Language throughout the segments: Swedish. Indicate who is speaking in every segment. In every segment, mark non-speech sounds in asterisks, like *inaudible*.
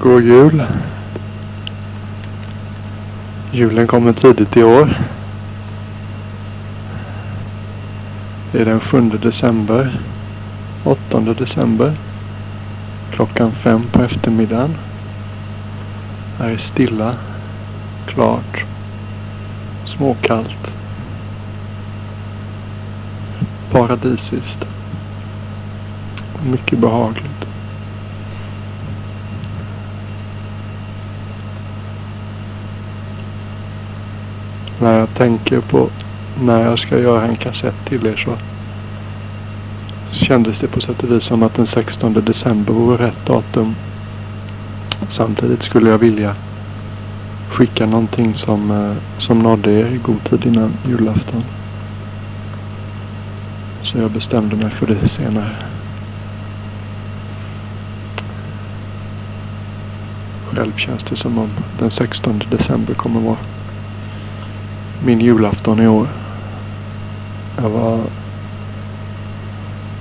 Speaker 1: God jul. Julen kommer tidigt i år. Det är den 7 december. 8 december. Klockan fem på eftermiddagen. Här är stilla. Klart. Småkallt. Paradisiskt. Mycket behagligt. När jag tänker på när jag ska göra en kassett till er så kändes det på sätt och vis som att den 16 december vore rätt datum. Samtidigt skulle jag vilja skicka någonting som, eh, som nådde er i god tid innan julafton. Så jag bestämde mig för det senare. Själv känns det som om den 16 december kommer vara min julafton i år. Jag var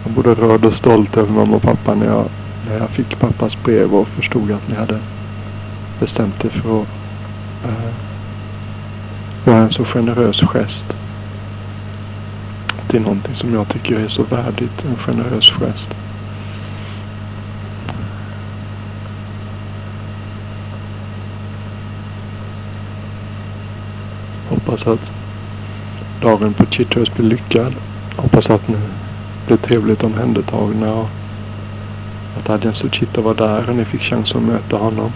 Speaker 1: jag både rörd och stolt över mamma och pappa när jag, när jag fick pappas brev och förstod att ni hade bestämt er för att uh, göra en så generös gest. Det är någonting som jag tycker är så värdigt, en generös gest. Hoppas att dagen på Chitters blir lyckad. Hoppas att ni blir trevligt omhändertagna och att Adjan Suchita var där och ni fick chans att möta honom.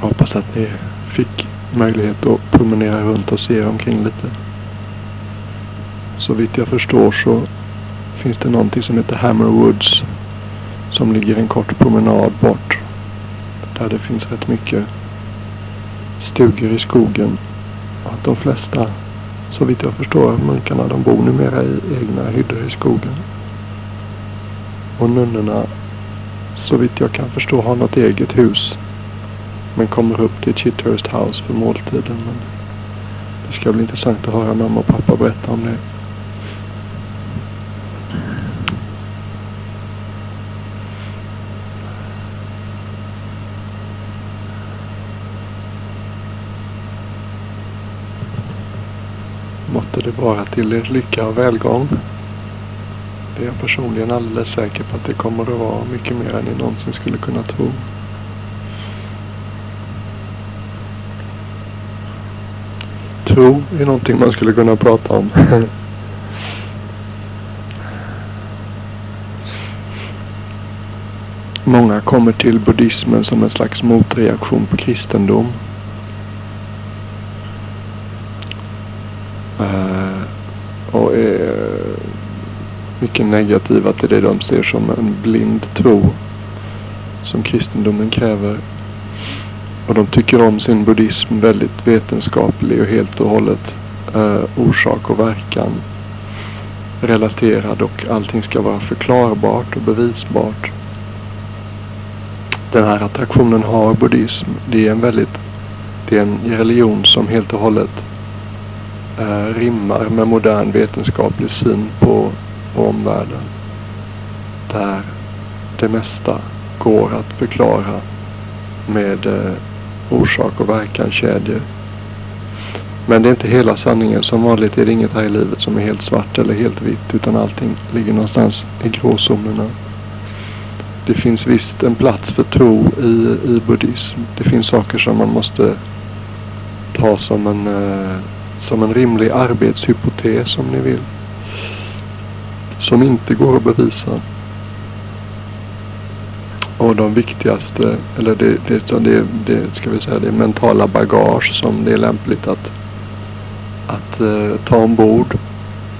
Speaker 1: Hoppas att ni fick möjlighet att promenera runt och se omkring lite. Så vitt jag förstår så finns det någonting som heter Hammer Woods som ligger en kort promenad bort. Där det finns rätt mycket stugor i skogen. Och att de flesta, så vitt jag förstår, munkarna de bor numera i egna hyddor i skogen. Och nunnorna, så vitt jag kan förstå, har något eget hus. Men kommer upp till Chithurst House för måltiden. Men det ska bli intressant att höra mamma och pappa berätta om det. Måtte det vara till er lycka och välgång. Det är jag personligen alldeles säker på att det kommer att vara mycket mer än ni någonsin skulle kunna tro. Tro är någonting man skulle kunna prata om. *laughs* Många kommer till buddhismen som en slags motreaktion på kristendom. Eh, och är mycket negativa till det de ser som en blind tro som kristendomen kräver. Och de tycker om sin buddhism väldigt vetenskaplig och helt och hållet eh, orsak och verkan relaterad och allting ska vara förklarbart och bevisbart. Den här attraktionen har buddhism. Det är en väldigt det är en religion som helt och hållet eh, rimmar med modern vetenskaplig syn på, omvärlden. Där det mesta går att förklara med eh, orsak och verkan kedjor. Men det är inte hela sanningen. Som vanligt är det inget här i livet som är helt svart eller helt vitt. Utan allting ligger någonstans i gråzonerna. Det finns visst en plats för tro i, i buddhism. Det finns saker som man måste ta som en eh, som en rimlig arbetshypotes om ni vill. Som inte går att bevisa. Och de viktigaste, eller det, det, det, det ska vi säga, det mentala bagage som det är lämpligt att, att uh, ta ombord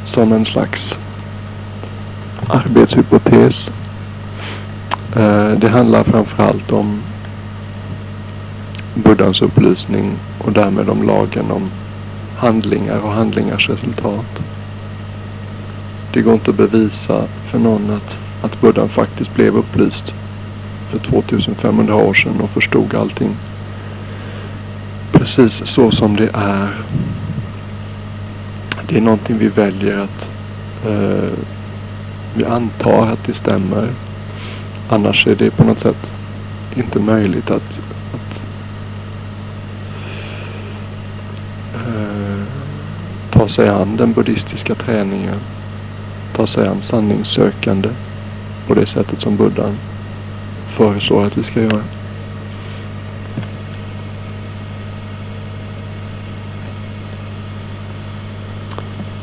Speaker 1: som en slags arbetshypotes. Uh, det handlar framförallt om Buddhas upplysning och därmed om lagen om handlingar och handlingars resultat. Det går inte att bevisa för någon att, att buddhan faktiskt blev upplyst för 2500 år sedan och förstod allting precis så som det är. Det är någonting vi väljer att eh, vi antar att det stämmer. Annars är det på något sätt inte möjligt att, att eh, ta sig an den buddhistiska träningen. Ta sig an sanningssökande på det sättet som buddhan föreslår att vi ska göra.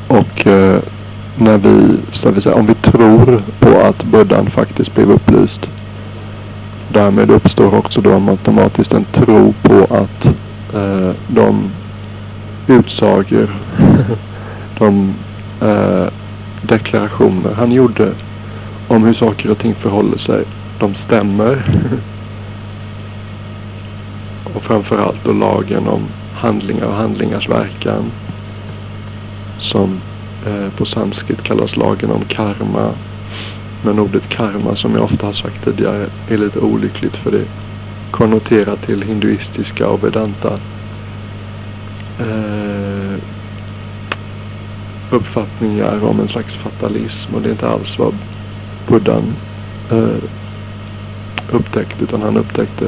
Speaker 1: Och eh, när vi, så vi säga, om vi tror på att buddhan faktiskt blev upplyst. Därmed uppstår också då automatiskt en tro på att eh, de utsager, de eh, deklarationer han gjorde om hur saker och ting förhåller sig, de stämmer. och framförallt då lagen om handlingar och handlingars verkan som eh, på sanskrit kallas lagen om karma. Men ordet karma som jag ofta har sagt tidigare är lite olyckligt för det konnoterar till hinduistiska och vedanta eh, uppfattningar om en slags fatalism och det är inte alls vad buddhan eh, upptäckte utan han upptäckte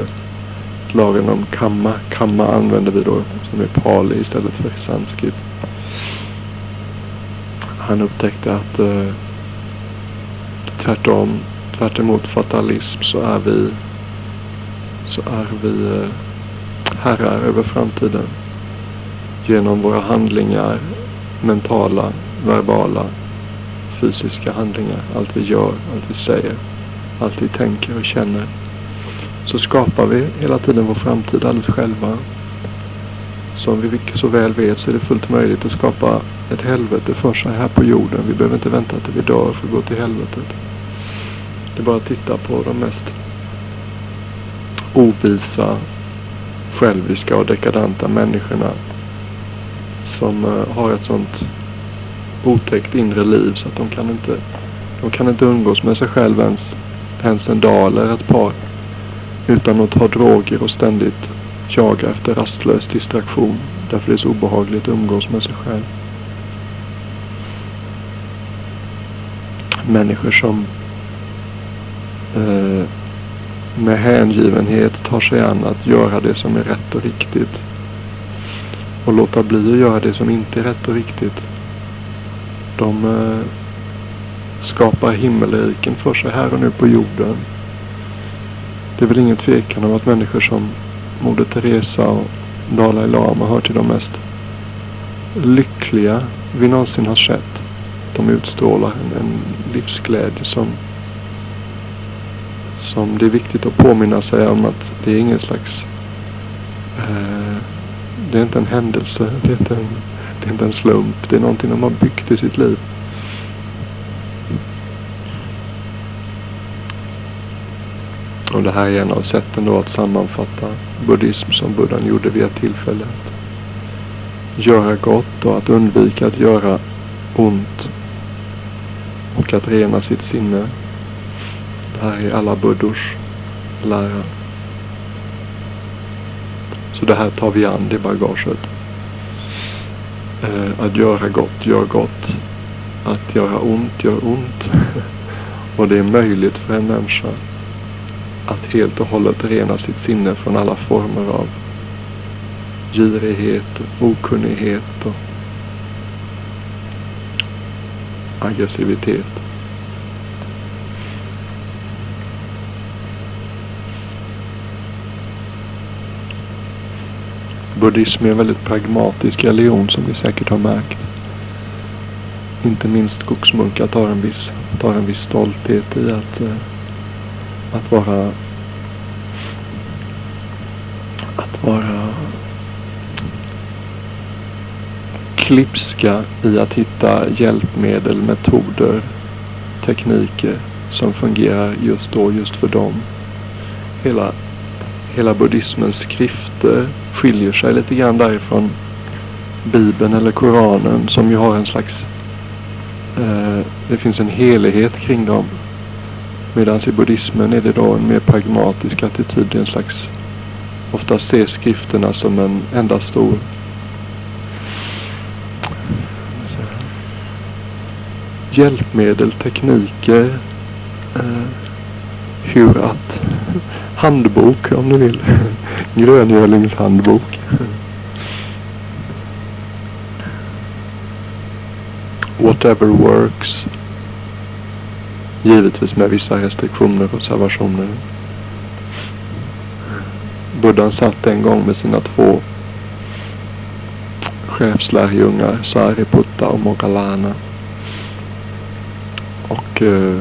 Speaker 1: lagen om kamma. Kamma använder vi då som är pali istället för sanskrit han upptäckte att eh, tvärtom, tvärt emot fatalism så är vi, så är vi eh, herrar över framtiden. Genom våra handlingar, mentala, verbala, fysiska handlingar. Allt vi gör, allt vi säger, allt vi tänker och känner. Så skapar vi hela tiden vår framtid alldeles själva. Som vi så väl vet så är det fullt möjligt att skapa ett helvete för sig här på jorden. Vi behöver inte vänta till vi dör för att gå till helvetet. Det är bara att titta på de mest ovisa, själviska och dekadanta människorna som eh, har ett sånt otäckt inre liv så att de kan inte, de kan inte umgås med sig själv ens, ens en dag eller ett par utan att ta droger och ständigt jaga efter rastlös distraktion. Därför det är så obehagligt att umgås med sig själv. Människor som eh, med hängivenhet tar sig an att göra det som är rätt och riktigt. Och låta bli att göra det som inte är rätt och riktigt. De eh, skapar himmelriken för sig här och nu på jorden. Det är väl ingen tvekan om att människor som Moder Teresa och Dalai Lama hör till de mest lyckliga vi någonsin har sett. De utstrålar en, en livsglädje som som det är viktigt att påminna sig om att det är ingen slags eh, det är inte en händelse, det är inte en, det är inte en slump, det är någonting de har byggt i sitt liv. Och det här är en av sätten då att sammanfatta buddhism som buddhan gjorde vid ett tillfälle. Att göra gott och att undvika att göra ont. Och att rena sitt sinne. Det här är alla buddhors lära. Så det här tar vi an, det bagaget. Eh, att göra gott, gör gott. Att göra ont, gör ont. *laughs* och det är möjligt för en människa att helt och hållet rena sitt sinne från alla former av girighet, okunnighet och aggressivitet. Buddhism är en väldigt pragmatisk religion som vi säkert har märkt. Inte minst skogsmunkar tar en viss, tar en viss stolthet i att eh, att vara att vara klipska i att hitta hjälpmedel, metoder, tekniker som fungerar just då, just för dem. Hela, hela buddhismens skrifter skiljer sig lite grann därifrån Bibeln eller Koranen som ju har en slags eh, det finns en helighet kring dem. Medan i buddhismen är det då en mer pragmatisk attityd. En slags, ofta ses skrifterna som en enda stor hjälpmedel, tekniker, eh, hur att handbok om ni vill. Gröngölings Whatever works. Givetvis med vissa restriktioner och observationer. Buddhan satt en gång med sina två chefslärjungar Sariputta och Moggallana. Och eh,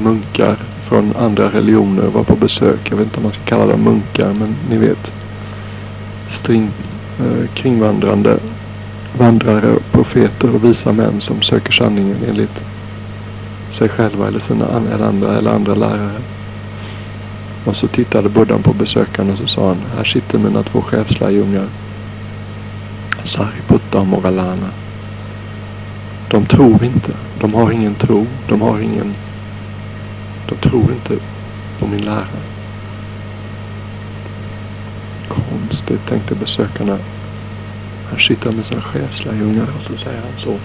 Speaker 1: munkar från andra religioner var på besök. Jag vet inte om man ska kalla dem munkar men ni vet. String, eh, kringvandrande vandrare, profeter och visa män som söker sanningen enligt sig själva eller sina eller andra, eller andra lärare. Och så tittade Buddhan på besökarna och så sa han, här sitter mina två chefslärjungar. Sariputta och Moralana. De tror inte. De har ingen tro. De har ingen... De tror inte på min lära. Konstigt, tänkte besökarna. Här sitter han med sina chefslärjungar och så säger han så.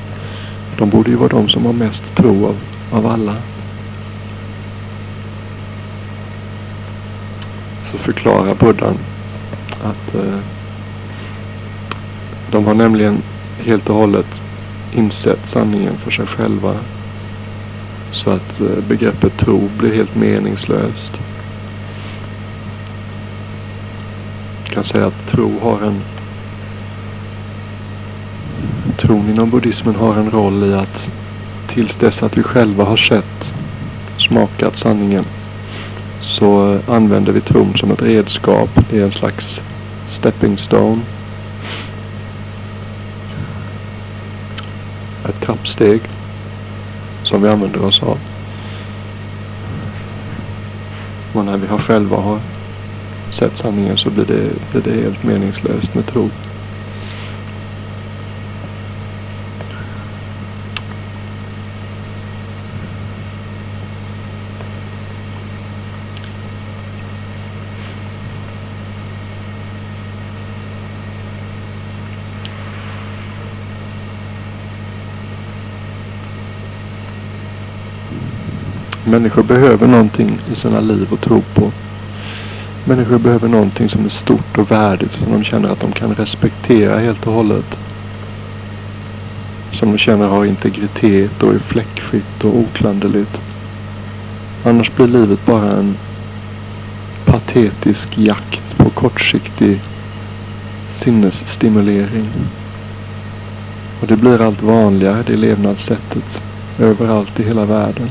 Speaker 1: De borde ju vara de som har mest tro av, av alla. Så förklarar buddhan att eh, de har nämligen helt och hållet insett sanningen för sig själva. Så att eh, begreppet tro blir helt meningslöst. Jag kan säga att tro har en Tron inom buddhismen har en roll i att tills dess att vi själva har sett, smakat sanningen så använder vi tron som ett redskap. Det är en slags stepping stone. Ett trappsteg som vi använder oss av. Och när vi har själva har sett sanningen så blir det, blir det helt meningslöst med tro. Människor behöver någonting i sina liv att tro på. Människor behöver någonting som är stort och värdigt som de känner att de kan respektera helt och hållet. Som de känner har integritet och är fläckfritt och oklanderligt. Annars blir livet bara en patetisk jakt på kortsiktig sinnesstimulering. Och det blir allt vanligare, det levnadssättet, överallt i hela världen.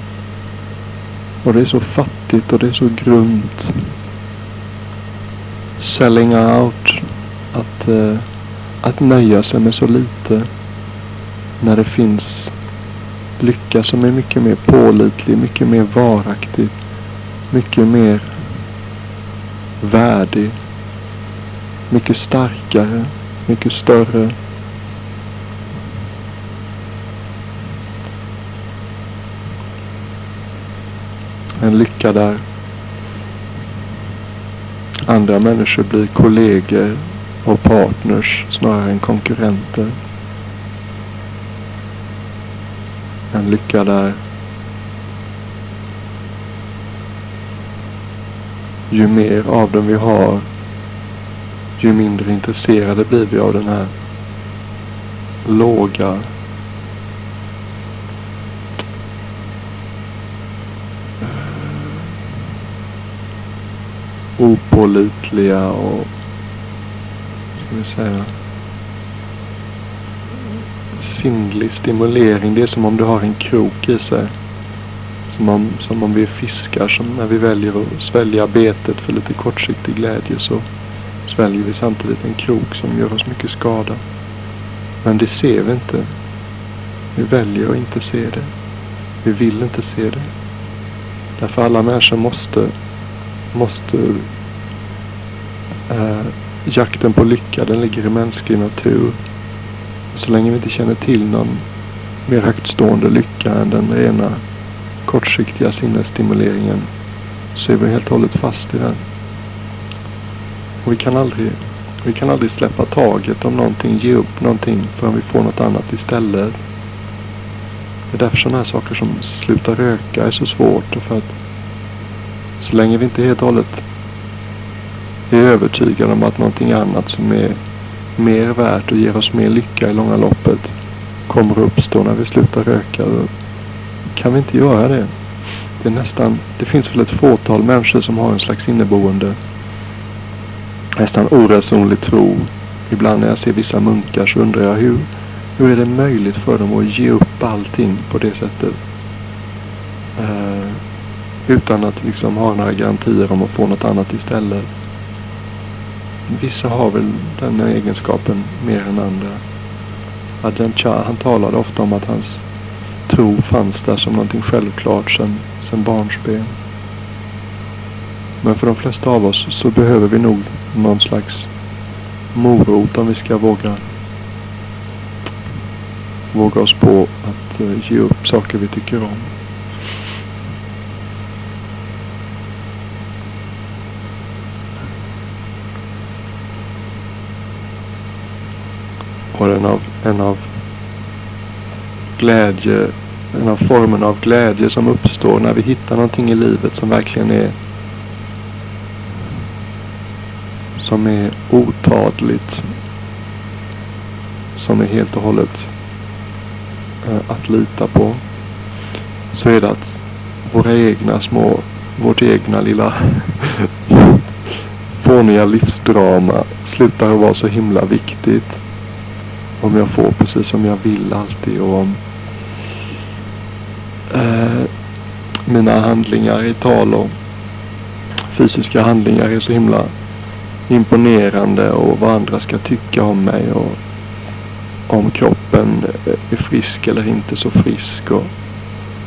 Speaker 1: Och det är så fattigt och det är så grunt. Selling out. Att, eh, att nöja sig med så lite. När det finns lycka som är mycket mer pålitlig, mycket mer varaktig. Mycket mer värdig. Mycket starkare, mycket större. En lycka där andra människor blir kollegor och partners snarare än konkurrenter. En lycka där ju mer av den vi har ju mindre intresserade blir vi av den här låga opålitliga och ska vi säga sinnlig stimulering. Det är som om du har en krok i sig. Som om, som om vi är fiskar som när vi väljer att svälja betet för lite kortsiktig glädje så sväljer vi samtidigt en krok som gör oss mycket skada. Men det ser vi inte. Vi väljer att inte se det. Vi vill inte se det. Därför alla människor måste måste... Eh, jakten på lycka den ligger i mänsklig natur. Så länge vi inte känner till någon mer högtstående lycka än den rena kortsiktiga sinnesstimuleringen så är vi helt och hållet fast i den. Och vi kan aldrig, vi kan aldrig släppa taget om någonting, ge upp någonting förrän vi får något annat istället. Det är därför sådana här saker som sluta röka är så svårt. För att så länge vi inte helt och hållet är övertygade om att någonting annat som är mer värt och ger oss mer lycka i långa loppet kommer att uppstå när vi slutar röka. Då kan vi inte göra det. Det, är nästan, det finns väl ett fåtal människor som har en slags inneboende nästan oresonlig tro. Ibland när jag ser vissa munkar så undrar jag hur, hur är det möjligt för dem att ge upp allting på det sättet? Uh, utan att liksom ha några garantier om att få något annat istället. Vissa har väl den egenskapen mer än andra. Adrian Chah, han talade ofta om att hans tro fanns där som någonting självklart sedan, sen barnsben. Men för de flesta av oss så behöver vi nog någon slags morot om vi ska våga våga oss på att eh, ge upp saker vi tycker om. Och en av, en av glädje, en av formerna av glädje som uppstår när vi hittar någonting i livet som verkligen är som är otadligt. Som är helt och hållet eh, att lita på. Så är det att våra egna små, vårt egna lilla *laughs* fåniga livsdrama slutar att vara så himla viktigt. Om jag får precis som jag vill alltid och om eh, mina handlingar i tal och fysiska handlingar är så himla imponerande och vad andra ska tycka om mig och om kroppen är frisk eller inte så frisk och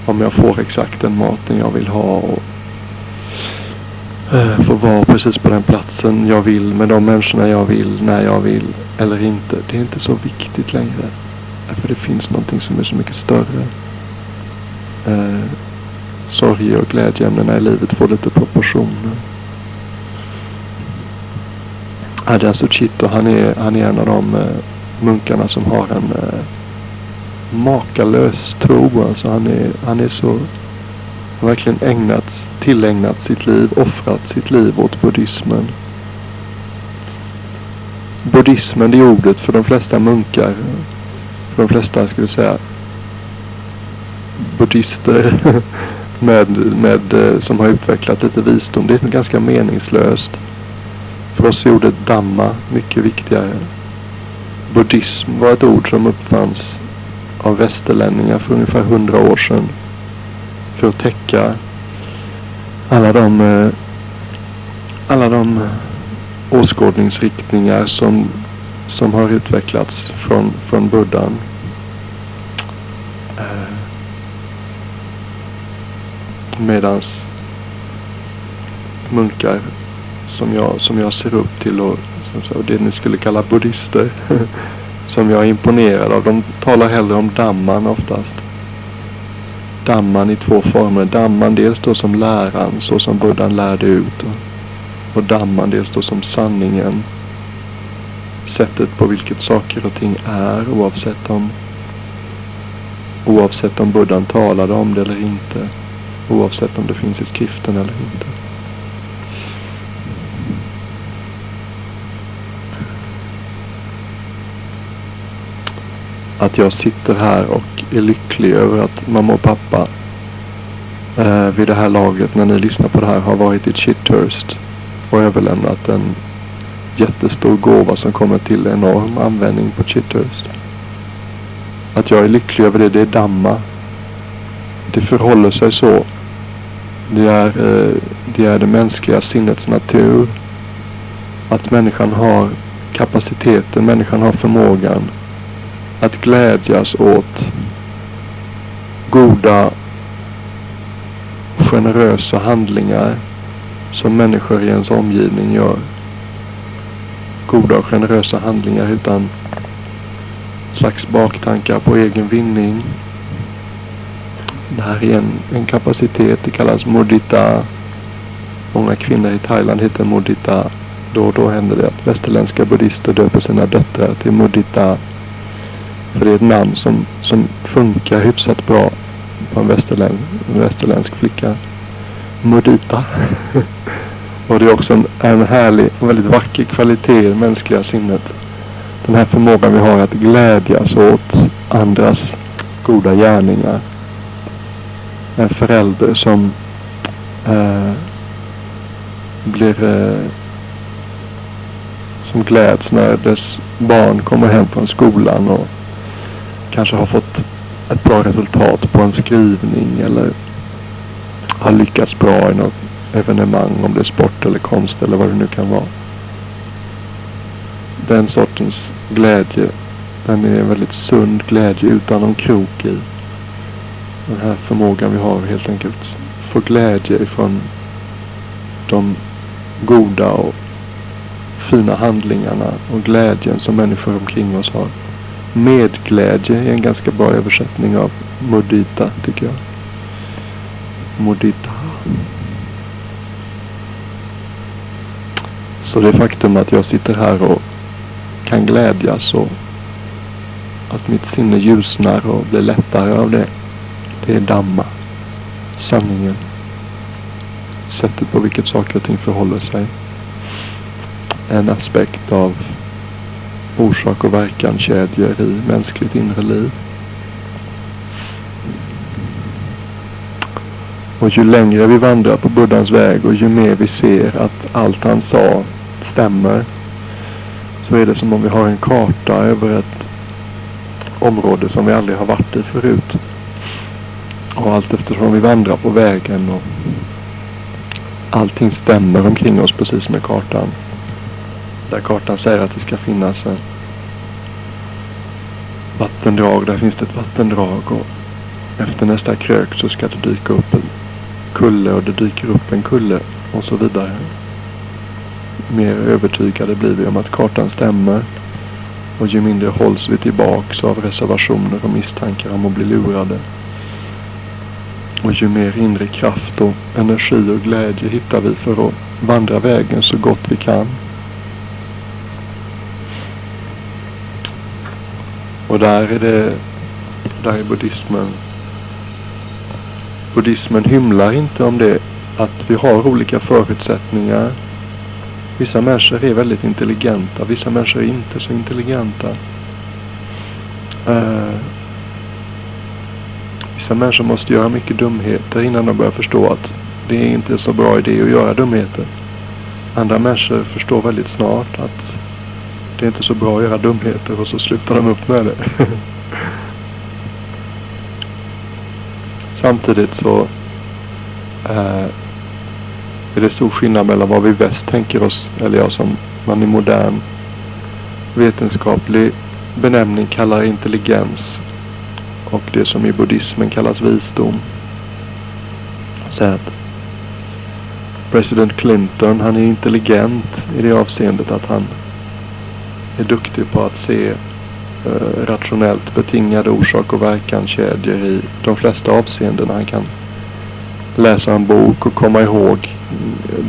Speaker 1: om jag får exakt den maten jag vill ha och eh, får vara precis på den platsen jag vill med de människorna jag vill när jag vill eller inte. Det är inte så viktigt längre. För det finns någonting som är så mycket större. Eh, sorg och glädjeämnena i livet får lite proportioner. Ajahn Suchito han är, han är en av de eh, munkarna som har en eh, makalös tro. Alltså han är, han är så har verkligen ägnat, tillägnat sitt liv, offrat sitt liv åt buddhismen. Buddhismen det är ordet för de flesta munkar. För de flesta, ska vi säga, buddhister *laughs* med, med, eh, som har utvecklat lite visdom. Det är ganska meningslöst. För oss är ordet Dhamma mycket viktigare. Buddhism var ett ord som uppfanns av västerlänningar för ungefär hundra år sedan. För att täcka alla de, eh, alla de åskådningsriktningar som, som har utvecklats från, från buddhan. Eh, medans munkar som jag, som jag ser upp till och, och det ni skulle kalla buddhister. *laughs* som jag är imponerad av. De talar hellre om damman oftast. Damman i två former. Damman dels då som läran, så som buddhan lärde ut. Och, damman dels då som sanningen. Sättet på vilket saker och ting är oavsett om Oavsett om buddhan talade om det eller inte. Oavsett om det finns i skriften eller inte. att jag sitter här och är lycklig över att mamma och pappa eh, vid det här laget när ni lyssnar på det här har varit i Chithurst och överlämnat en jättestor gåva som kommer till enorm användning på Chithurst. Att jag är lycklig över det, det är damma. Det förhåller sig så. Det är, eh, det är det mänskliga sinnets natur. Att människan har kapaciteten, människan har förmågan att glädjas åt goda generösa handlingar som människor i ens omgivning gör. Goda och generösa handlingar utan slags baktankar på egen vinning. Det här är en, en kapacitet, det kallas mudita. Många kvinnor i Thailand heter mudita. Då och då händer det att västerländska buddhister döper sina döttrar till mudita För det är ett namn som, som funkar hyfsat bra på en västerländsk, västerländsk flicka. Mudita. *laughs* och det är också en, en härlig och väldigt vacker kvalitet i det mänskliga sinnet. Den här förmågan vi har att glädjas åt andras goda gärningar. En förälder som eh, blir eh, som gläds när dess barn kommer hem från skolan och kanske har fått ett bra resultat på en skrivning eller har lyckats bra i något evenemang, om det är sport eller konst eller vad det nu kan vara. Den sortens glädje, den är en väldigt sund glädje utan någon krok i. Den här förmågan vi har helt enkelt få glädje ifrån de goda och fina handlingarna och glädjen som människor omkring oss har. Medglädje är en ganska bra översättning av mudita tycker jag. Mudita. Så det faktum att jag sitter här och kan glädjas och att mitt sinne ljusnar och blir lättare av det. Det är Dhamma. Sanningen. Sättet på vilket saker och ting förhåller sig. En aspekt av orsak och verkan kedjor i mänskligt inre liv. Och ju längre vi vandrar på Buddhas väg och ju mer vi ser att allt han sa stämmer så är det som om vi har en karta över ett område som vi aldrig har varit i förut. Och allt eftersom vi vandrar på vägen och allting stämmer omkring oss precis med kartan. Där kartan säger att det ska finnas en vattendrag. Där finns det ett vattendrag och efter nästa krök så ska det dyka upp en kulle och det dyker upp en kulle och så vidare. Mer övertygade blir vi om att kartan stämmer och ju mindre hålls vi tillbaks av reservationer och misstankar om att bli lurade. Och ju mer inre kraft och energi och glädje hittar vi för att vandra vägen så gott vi kan. Och där är det, där är buddhismen. Buddhismen hymlar inte om det att vi har olika förutsättningar. Vissa människor är väldigt intelligenta, vissa människor är inte så intelligenta. Uh, vissa människor måste göra mycket dumheter innan de börjar förstå att det är inte så bra idé att göra dumheter. Andra människor förstår väldigt snart att det är inte så bra att göra dumheter och så slutar de upp med det. *laughs* Samtidigt så eh, är det stor skillnad mellan vad vi väst tänker oss, eller jag som man i modern vetenskaplig benämning kallar intelligens och det som i buddhismen kallas visdom. Så att president Clinton, han är intelligent i det avseendet att han är duktig på att se Eh, rationellt betingade orsak och verkan-kedjor i de flesta avseenden. Han kan läsa en bok och komma ihåg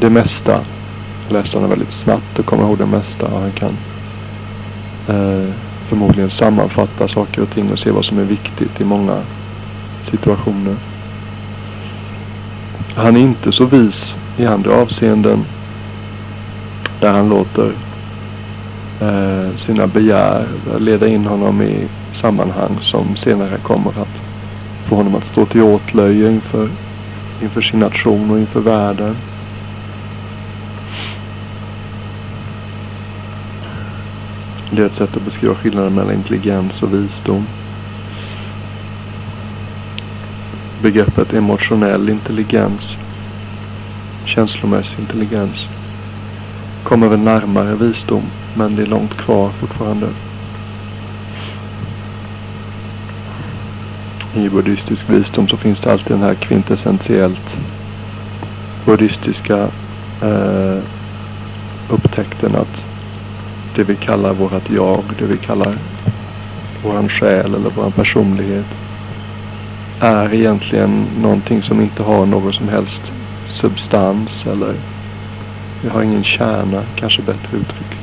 Speaker 1: det mesta. Läsa den väldigt snabbt och komma ihåg det mesta. Han kan eh, förmodligen sammanfatta saker och ting och se vad som är viktigt i många situationer. Han är inte så vis i andra avseenden där han låter eh, sina begär leda in honom i sammanhang som senare kommer att få honom att stå till åtlöje inför, inför sin nation och inför världen. Det är ett sätt att beskriva skillnaden mellan intelligens och visdom. Begreppet emotionell intelligens, känslomässig intelligens, kommer väl närmare visdom men det är långt kvar fortfarande. I buddhistisk visdom så finns det alltid den här kvintessentiellt buddhistiska eh, upptäckten att det vi kallar vårat jag, det vi kallar våran själ eller våran personlighet är egentligen någonting som inte har någon som helst substans eller vi har ingen kärna, kanske bättre uttryck.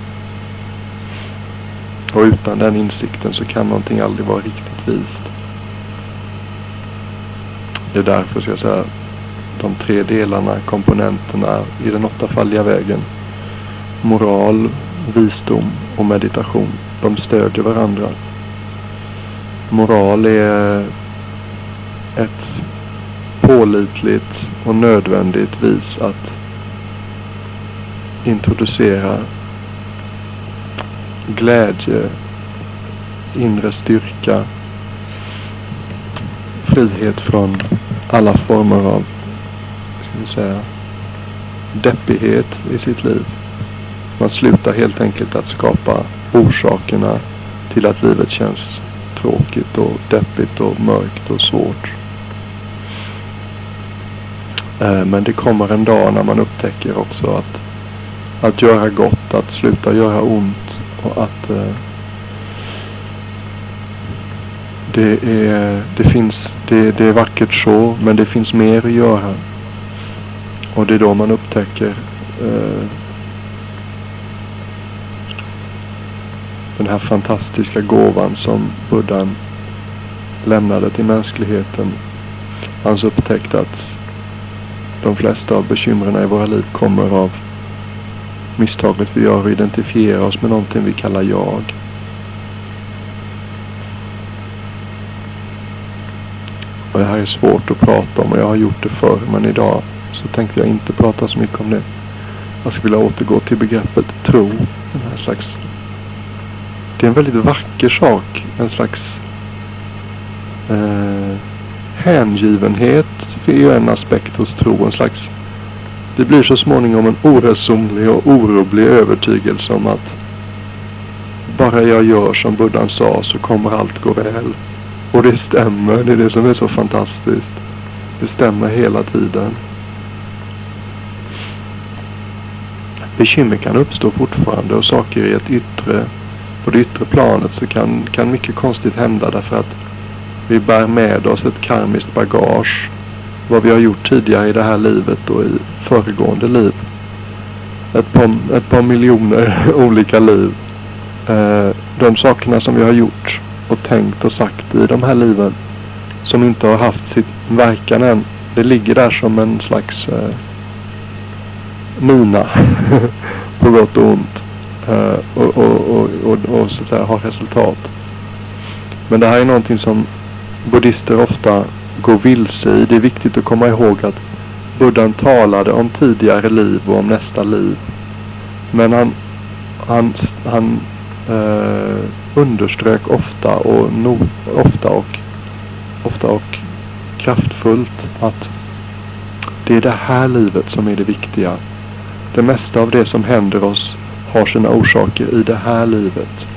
Speaker 1: Och utan den insikten så kan någonting aldrig vara riktigt vist. Det är därför, ska jag säga, de tre delarna, komponenterna i den åttafaldiga vägen. Moral, visdom och meditation. De stödjer varandra. Moral är ett pålitligt och nödvändigt vis att introducera glädje, inre styrka, frihet från alla former av ska vi säga, deppighet i sitt liv. Man slutar helt enkelt att skapa orsakerna till att livet känns tråkigt och deppigt och mörkt och svårt. Eh, men det kommer en dag när man upptäcker också att, att göra gott, att sluta göra ont och att eh, det, är, det, finns, det, det är vackert så men det finns mer att göra. Och det är då man upptäcker eh, den här fantastiska gåvan som buddhan lämnade till mänskligheten. Hans upptäckt att de flesta av bekymren i våra liv kommer av misstaget vi gör att identifiera oss med någonting vi kallar jag. Och det här är svårt att prata om och jag har gjort det förr men idag så tänkte jag inte prata så mycket om det. Jag skulle vilja återgå till begreppet tro. Den här slags, det är en väldigt vacker sak. En slags eh, hängivenhet är ju en aspekt hos tro. En slags, det blir så småningom en oresonlig och orubblig övertygelse om att bara jag gör som Buddhan sa så kommer allt gå väl. Och det stämmer. Det är det som är så fantastiskt. Det stämmer hela tiden. Bekymmer kan uppstå fortfarande och saker i ett yttre, på det yttre planet så kan, kan mycket konstigt hända därför att vi bär med oss ett karmiskt bagage. Vad vi har gjort tidigare i det här livet och i föregående liv. Ett par, ett par miljoner *laughs* olika liv. Eh, de sakerna som vi har gjort och tänkt och sagt i de här liven som inte har haft sitt verkan än. Det ligger där som en slags eh, mina *laughs* på gott och ont. Eh, och, och, och, och, och så att säga har resultat. Men det här är någonting som buddhister ofta gå vilse i. Det är viktigt att komma ihåg att Buddhan talade om tidigare liv och om nästa liv. Men han, han, han eh, underströk ofta och, no, ofta och ofta och kraftfullt att det är det här livet som är det viktiga. Det mesta av det som händer oss har sina orsaker i det här livet.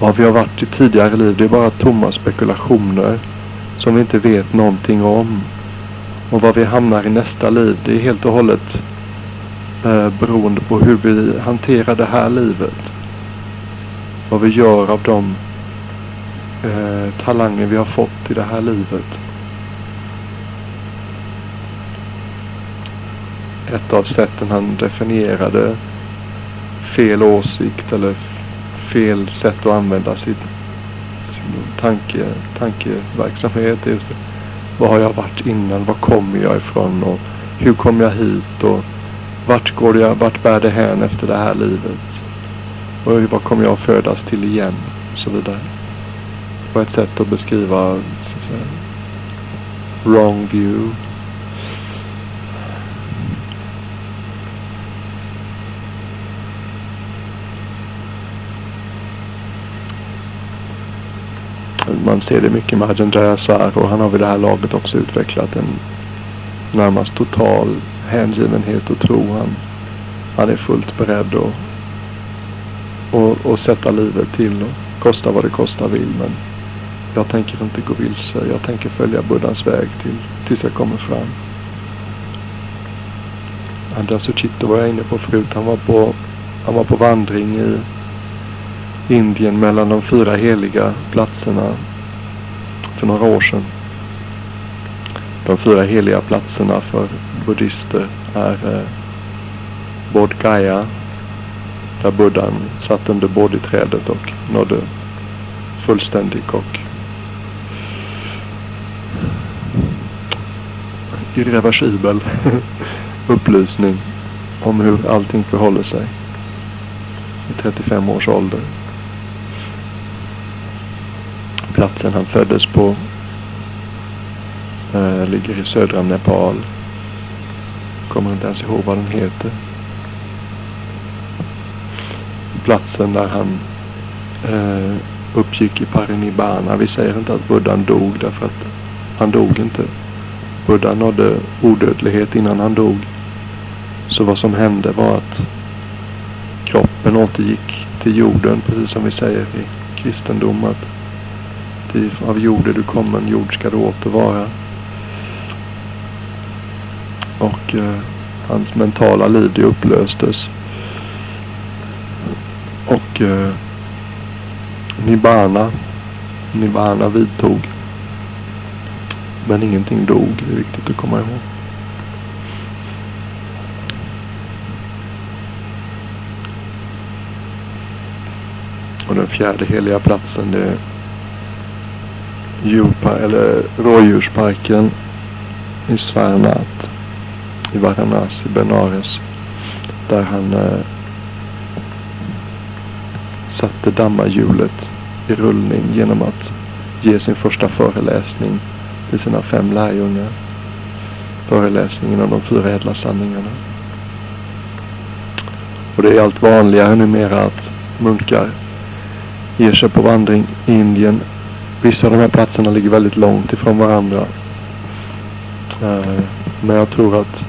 Speaker 1: Vad vi har varit i tidigare liv det är bara tomma spekulationer som vi inte vet någonting om. Och var vi hamnar i nästa liv det är helt och hållet eh, beroende på hur vi hanterar det här livet. Vad vi gör av de eh, talanger vi har fått i det här livet. ett av sätten han definierade fel åsikt eller fel sätt att använda sitt tanke, tankeverksamhet. Just det. Vad har jag varit innan? Var kommer jag ifrån? Och hur kom jag hit? Och vart, går jag, vart bär det hän efter det här livet? Och vad kommer jag födas till igen? Och så vidare. Det var ett sätt att beskriva så att säga, wrong view man ser det mycket med Ajahn Sar och han har vid det här laget också utvecklat en närmast total hängivenhet och tro. Han, han är fullt beredd att och, och sätta livet till och kosta vad det kosta vill. Men jag tänker inte gå vilse. Jag tänker följa Buddhas väg till, tills jag kommer fram. Andras Uchitto var jag inne på förut. Han var på, han var på vandring i Indien mellan de fyra heliga platserna för några år sedan. De fyra heliga platserna för buddhister är eh, Bodh Gaya, Där buddhan satt under bodhiträdet och nådde fullständig och irreversibel *laughs* upplysning om hur allting förhåller sig i 35 års ålder. Platsen han föddes på äh, ligger i södra Nepal. Kommer inte ens ihåg vad den heter. Platsen där han äh, uppgick i parinibbana. Vi säger inte att buddhan dog därför att han dog inte. Buddha nådde odödlighet innan han dog. Så vad som hände var att kroppen återgick till jorden, precis som vi säger i kristendom. Att av jord är du kommen, jord ska du åter vara. Och eh, hans mentala liv det upplöstes. Och eh, Nibbana, Nibbana vidtog. Men ingenting dog, det är viktigt att komma ihåg. Och den fjärde heliga platsen det är djurpa, eller rådjursparken i Svarnat i Varanasi, Benares. Där han eh, satte dammarhjulet i rullning genom att ge sin första föreläsning till sina fem lärjungar. Föreläsningen om de fyra ädla sanningarna. Och det är allt vanligare numera att munkar ger sig på vandring i Indien. Vissa av de här platserna ligger väldigt långt ifrån varandra. Eh, men jag tror att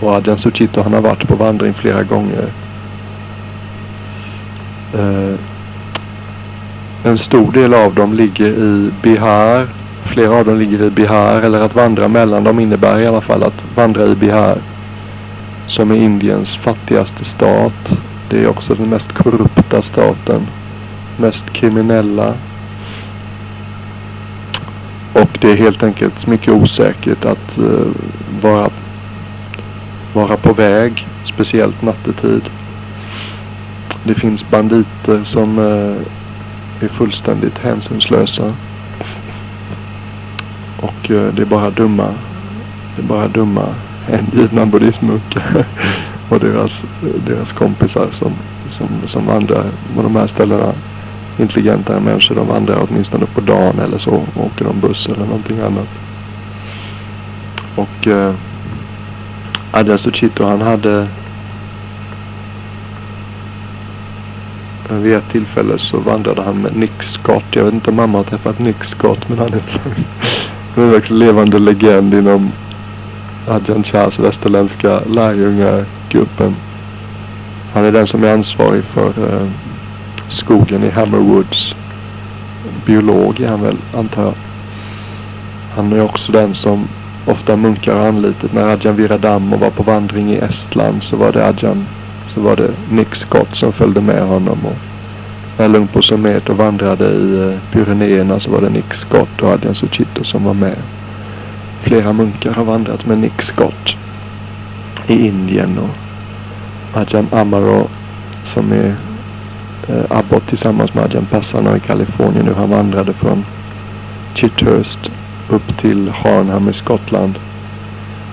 Speaker 1: och Adjan Suchito han har varit på vandring flera gånger. Eh, en stor del av dem ligger i Bihar. Flera av dem ligger i Bihar eller att vandra mellan dem innebär i alla fall att vandra i Bihar. Som är Indiens fattigaste stat. Det är också den mest korrupta staten. Mest kriminella. Och det är helt enkelt mycket osäkert att uh, vara, vara på väg. Speciellt nattetid. Det finns banditer som uh, är fullständigt hänsynslösa. Och uh, det är bara dumma, det är bara dumma hängivna buddhistmunkar *laughs* och deras, deras kompisar som, som, som vandrar på de här ställena. Intelligentare människor, de vandrar åtminstone på dagen eller så. Åker de buss eller någonting annat. Och eh, Adja han hade vid ett tillfälle så vandrade han med Nick Scott. Jag vet inte om mamma har träffat Nick Scott men han är en slags, en slags levande legend inom Adjan Chas västerländska lärjungagruppen. Han är den som är ansvarig för eh, skogen i Hammerwoods. Biolog är han väl, antar jag. Han är också den som ofta munkar har anlitat. När Adjan Viradamo var på vandring i Estland så var det Adjan, så var det Nick Scott som följde med honom. Och när Lungpo Sumeto vandrade i eh, Pyrenéerna så var det Nick Scott och Adjan Suchito som var med flera munkar har vandrat med Nick Scott i Indien och Ajahn Amaro som är eh, abbot tillsammans med Ajahn Passano i Kalifornien nu. Han vandrade från Chithurst upp till Harnham i Skottland.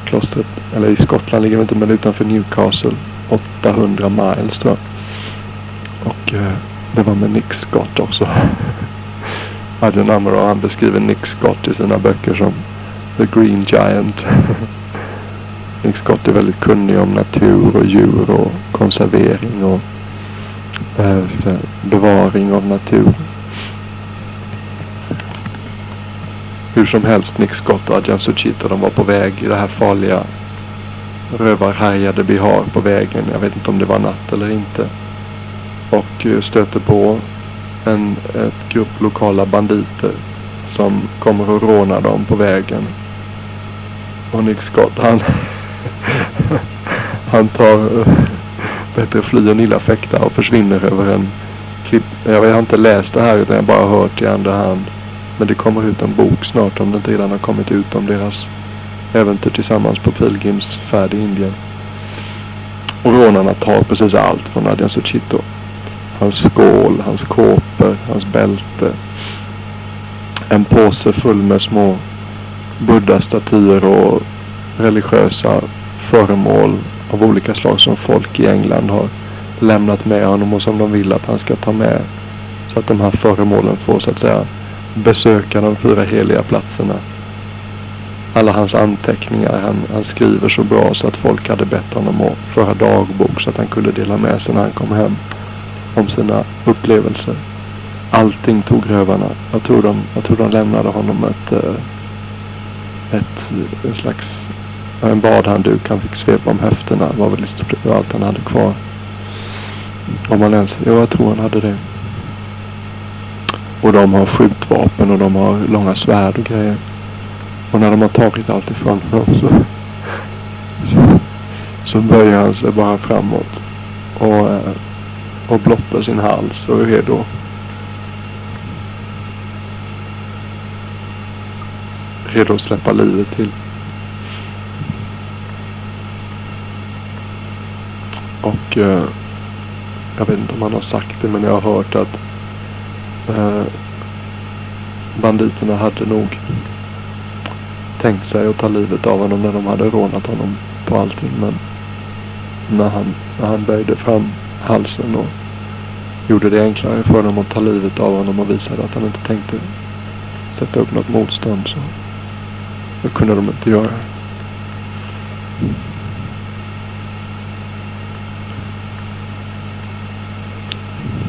Speaker 1: Klostret, eller i Skottland ligger det inte men utanför Newcastle. 800 miles tror jag. Och eh, det var med Nick Scott också. *laughs* Adjan Amaro han beskriver Nick Scott i sina böcker som The Green Giant. *laughs* Nick Scott är väldigt kunnig om natur och djur och konservering och för bevaring av natur. Hur som helst, Nick Scott och Adjan Suchita de var på väg i det här farliga rövarhärjade Bihar på vägen. Jag vet inte om det var natt eller inte. Och eh, stöter på en ett grupp lokala banditer som kommer och rånar dem på vägen. Och Nick Scott han, *laughs* han tar bättre fly än illa fäkta och försvinner över en klipp. Jag har inte läst det här utan jag har bara hört i andra hand. Men det kommer ut en bok snart om det inte redan har kommit ut om deras äventyr tillsammans på pilgrimsfärd i Indien. Och rånarna tar precis allt från Adjan Suchito. Hans skål, hans kåpor, hans bälte. En påse full med små buddha-statyer och religiösa föremål av olika slag som folk i England har lämnat med honom och som de vill att han ska ta med. Så att de här föremålen får så att säga besöka de fyra heliga platserna. Alla hans anteckningar. Han, han skriver så bra så att folk hade bett honom att föra dagbok så att han kunde dela med sig när han kom hem om sina upplevelser. Allting tog rövarna. Jag tror de, jag tror de lämnade honom ett, eh, ett, eh, en slags en badhandduk han fick svepa om höfterna. var väl lite allt han hade kvar. Om man ens, jo, jag tror han hade det. Och de har skjutvapen och de har långa svärd och grejer. Och när de har tagit allt ifrån honom så, så, så böjer han sig bara framåt. Och, eh, och blottar sin hals och är redo. Redo att släppa livet till. Och eh, jag vet inte om han har sagt det men jag har hört att eh, banditerna hade nog tänkt sig att ta livet av honom när de hade rånat honom på allting. Men när han, när han böjde fram halsen och gjorde det enklare för dem att ta livet av honom och visade att han inte tänkte sätta upp något motstånd så det kunde de inte göra.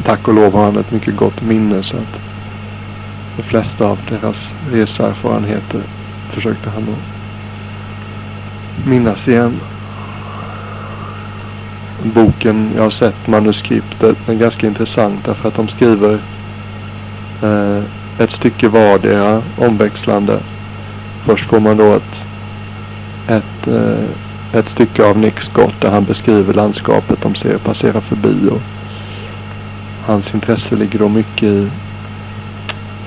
Speaker 1: Tack och lov har han ett mycket gott minne så att de flesta av deras reseerfarenheter försökte han att minnas igen. Boken, jag har sett manuskriptet, den är ganska intressant därför att de skriver eh, ett stycke vardera omväxlande. Först får man då ett, ett, eh, ett stycke av Nick Scott där han beskriver landskapet de ser passera förbi. Och Hans intresse ligger då mycket i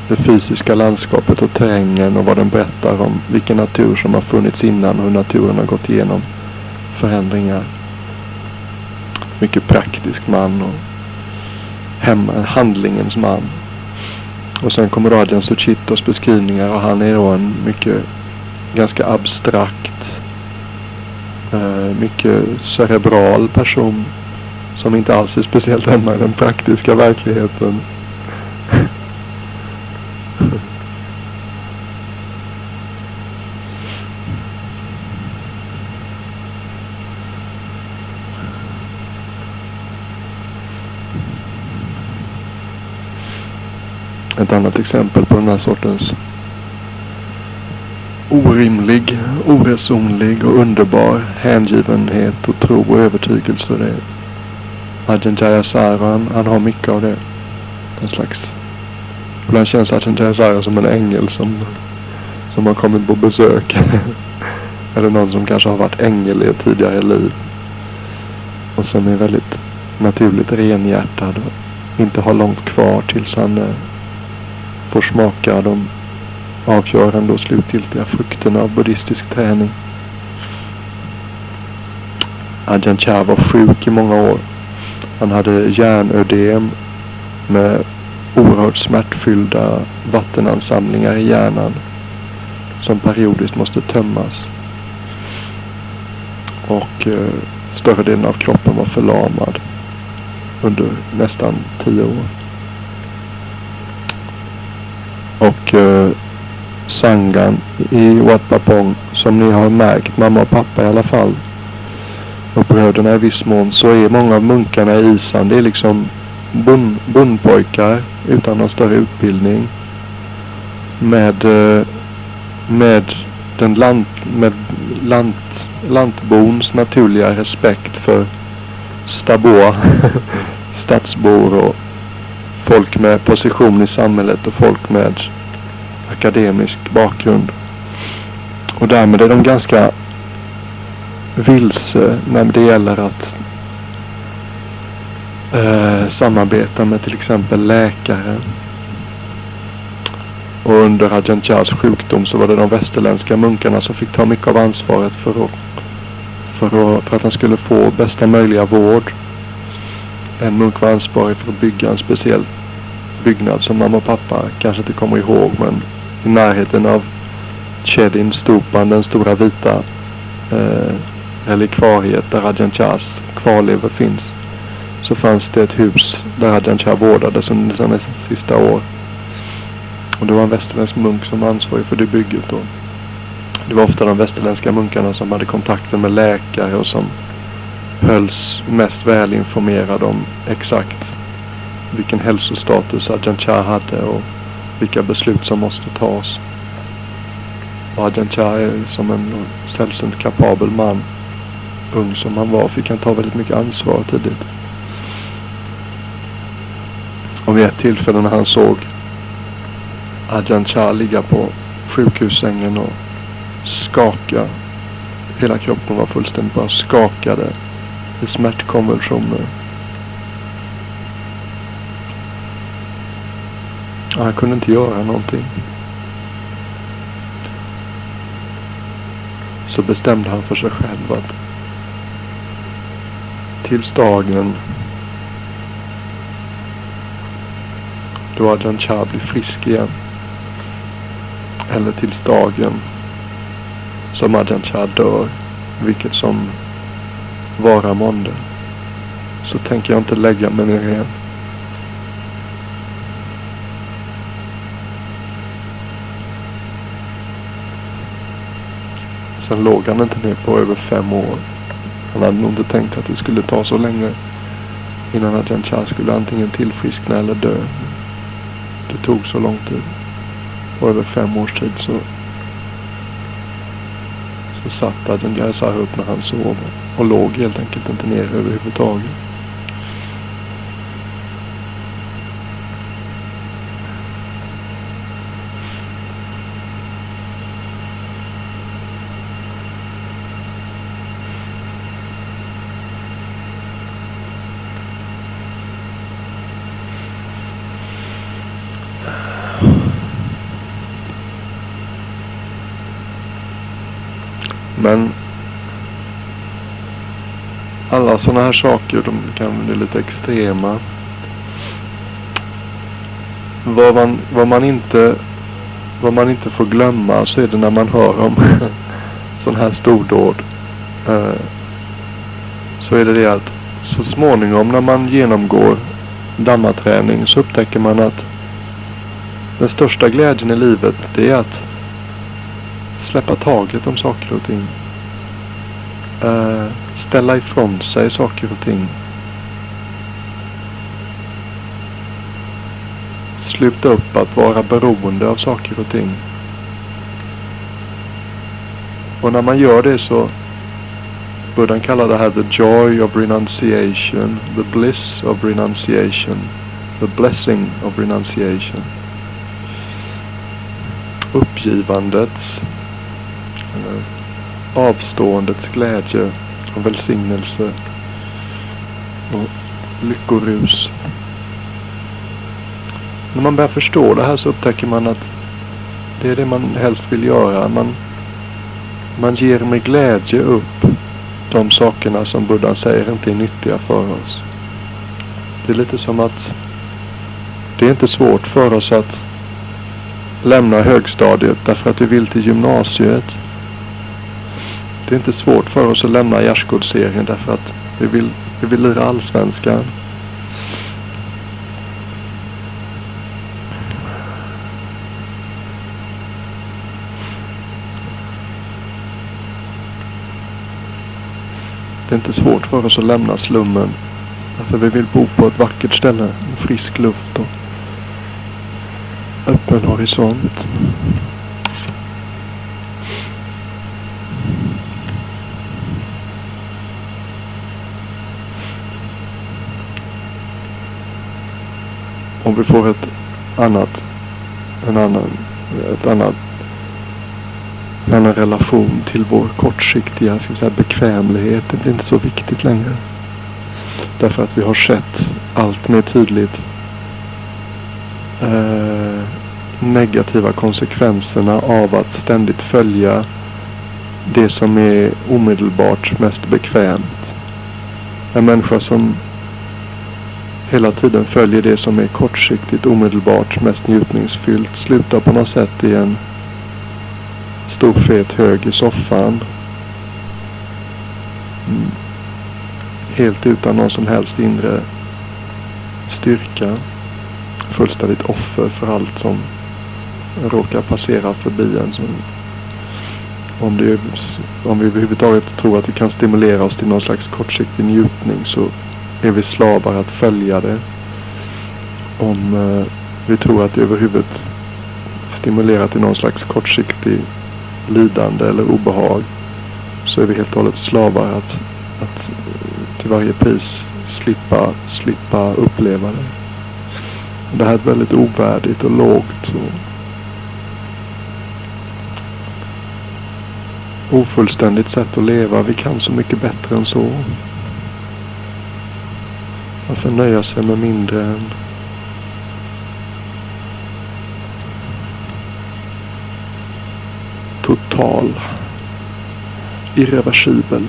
Speaker 1: det fysiska landskapet och terrängen och vad den berättar om vilken natur som har funnits innan och hur naturen har gått igenom förändringar. Mycket praktisk man och hem, handlingens man. Och sen kommer Rajan Suchitos beskrivningar och han är då en mycket ganska abstrakt, eh, mycket cerebral person som inte alls är speciellt hemma i den praktiska verkligheten. Ett annat exempel på den här sortens orimlig, oresonlig och underbar hängivenhet och tro och övertygelse. Det är Ajahn Jayasara, han, han har mycket av det. En slags... Ibland känns Ajahn Jayasara som en ängel som, som har kommit på besök. *laughs* Eller någon som kanske har varit ängel i ett tidigare liv. Och som är väldigt naturligt renhjärtad och inte har långt kvar tills han eh, får smaka de avgörande och slutgiltiga frukterna av buddhistisk träning. Ajahn Chah var sjuk i många år. Han hade hjärnödem med oerhört smärtfyllda vattenansamlingar i hjärnan som periodiskt måste tömmas. Och eh, större delen av kroppen var förlamad under nästan tio år. Och eh, Sangan i Wat Papong som ni har märkt, mamma och pappa i alla fall, och bröderna i viss mån så är många av munkarna i Isan det är liksom bun, bundpojkar utan någon större utbildning. Med, eh, med den lant, med lant, lantbons naturliga respekt för staboa, *laughs* stadsbor och folk med position i samhället och folk med akademisk bakgrund. Och därmed är de ganska vilse när det gäller att eh, samarbeta med till exempel läkare. Och under Ajahn Chahs sjukdom så var det de västerländska munkarna som fick ta mycket av ansvaret för att, för, att, för att han skulle få bästa möjliga vård. En munk var ansvarig för att bygga en speciell byggnad som mamma och pappa kanske inte kommer ihåg men i närheten av Chedin stupan, den stora vita eh, relikvariet där Rajan Chahs kvarlevor finns. Så fanns det ett hus där Rajan Chah vårdades under sina sista år. Och det var en västerländsk munk som var ansvarig för det bygget då. Det var ofta de västerländska munkarna som hade kontakten med läkare och som hölls mest välinformerade om exakt vilken hälsostatus Ajahn Chah hade och vilka beslut som måste tas. Och Ajahn Chah är som en sällsynt kapabel man. Ung som han var fick han ta väldigt mycket ansvar tidigt. Och vid ett tillfälle när han såg Adjan Chah ligga på sjukhussängen och skaka. Hela kroppen var fullständigt bara skakade i smärtkonvulsioner. Han kunde inte göra någonting. Så bestämde han för sig själv att tills dagen då Adjan Chah blir frisk igen. Eller tills dagen som Adjan Chah dör. Vilket som vara månde. Så tänker jag inte lägga mig ner igen. Sen låg han inte ner på över fem år. Han hade nog inte tänkt att det skulle ta så länge innan Ajahn Chah skulle antingen tillfriskna eller dö. Det tog så lång tid. På över fem års tid så, så satt Ajahn Chah upp när han sov och låg helt enkelt inte ner överhuvudtaget. Men alla sådana här saker de kan bli lite extrema. Vad man, vad man, inte, vad man inte får glömma så är det när man hör om *laughs* sådana här stordåd. Eh, så är det det att så småningom när man genomgår dammaträning så upptäcker man att den största glädjen i livet det är att släppa taget om saker och ting. Uh, ställa ifrån sig saker och ting. Sluta upp att vara beroende av saker och ting. Och när man gör det så Buddhan kallar det här the joy of renunciation, the bliss of renunciation, the blessing of renunciation. Uppgivandets eller avståendets glädje och välsignelse och lyckorus. När man börjar förstå det här så upptäcker man att det är det man helst vill göra. Man, man ger med glädje upp de sakerna som Buddha säger inte är nyttiga för oss. Det är lite som att det är inte svårt för oss att lämna högstadiet därför att vi vill till gymnasiet. Det är inte svårt för oss att lämna gärdsgårdsserien därför att vi vill, vi vill lira allsvenskan. Det är inte svårt för oss att lämna slummen. Därför vi vill bo på ett vackert ställe. Med frisk luft och öppen horisont. Om vi får ett annat, en annan, ett annat, en annan relation till vår kortsiktiga ska säga, bekvämlighet. Det blir inte så viktigt längre. Därför att vi har sett allt mer tydligt eh, negativa konsekvenserna av att ständigt följa det som är omedelbart mest bekvämt. En människa som hela tiden följer det som är kortsiktigt omedelbart mest njutningsfyllt slutar på något sätt i en stor fet hög i soffan. Mm. Helt utan någon som helst inre styrka. Fullständigt offer för allt som råkar passera förbi en. Som, om, det, om vi överhuvudtaget tror att det kan stimulera oss till någon slags kortsiktig njutning så är vi slavar att följa det. Om eh, vi tror att det överhuvudtaget stimulerar till någon slags kortsiktig lidande eller obehag så är vi helt och hållet slavar att, att till varje pris slippa, slippa uppleva det. Det här är ett väldigt ovärdigt och lågt och ofullständigt sätt att leva. Vi kan så mycket bättre än så. Varför nöja sig med mindre än. Total, irreversibel,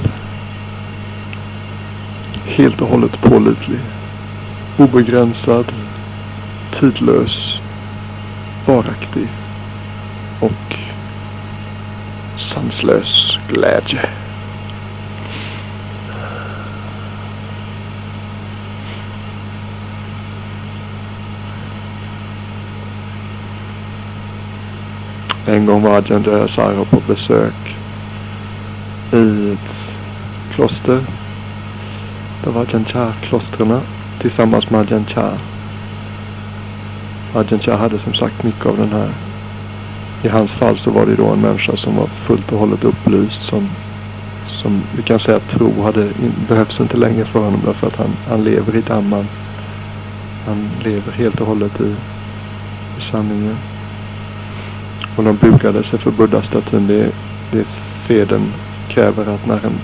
Speaker 1: helt och hållet pålitlig, obegränsad, tidlös, varaktig. Och sanslös glädje. En gång var Ajahn Jayasara på besök i ett kloster. Det var Ajahn Chah-klostren tillsammans med Ajahn Chah. Ajahn Chah hade som sagt mycket av den här. I hans fall så var det då en människa som var fullt och hållet upplyst. Som, som vi kan säga tro hade, behövs inte längre för honom därför att han, han lever i damman. Han lever helt och hållet i, i sanningen. Och de bugade sig för buddha-statyn. Det, det seden kräver att när en,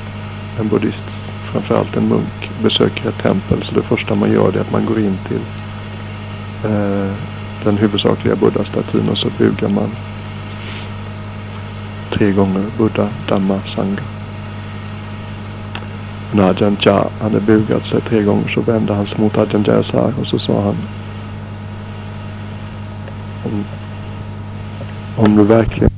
Speaker 1: en buddhist, framförallt en munk, besöker ett tempel så det första man gör det är att man går in till eh, den huvudsakliga buddha-statyn och så bugar man tre gånger Buddha, Dhamma, Sangha. När Ajahn Chah hade bugat sig tre gånger så vände han sig mot Ajahn Jayasar och så sa han om du verkligen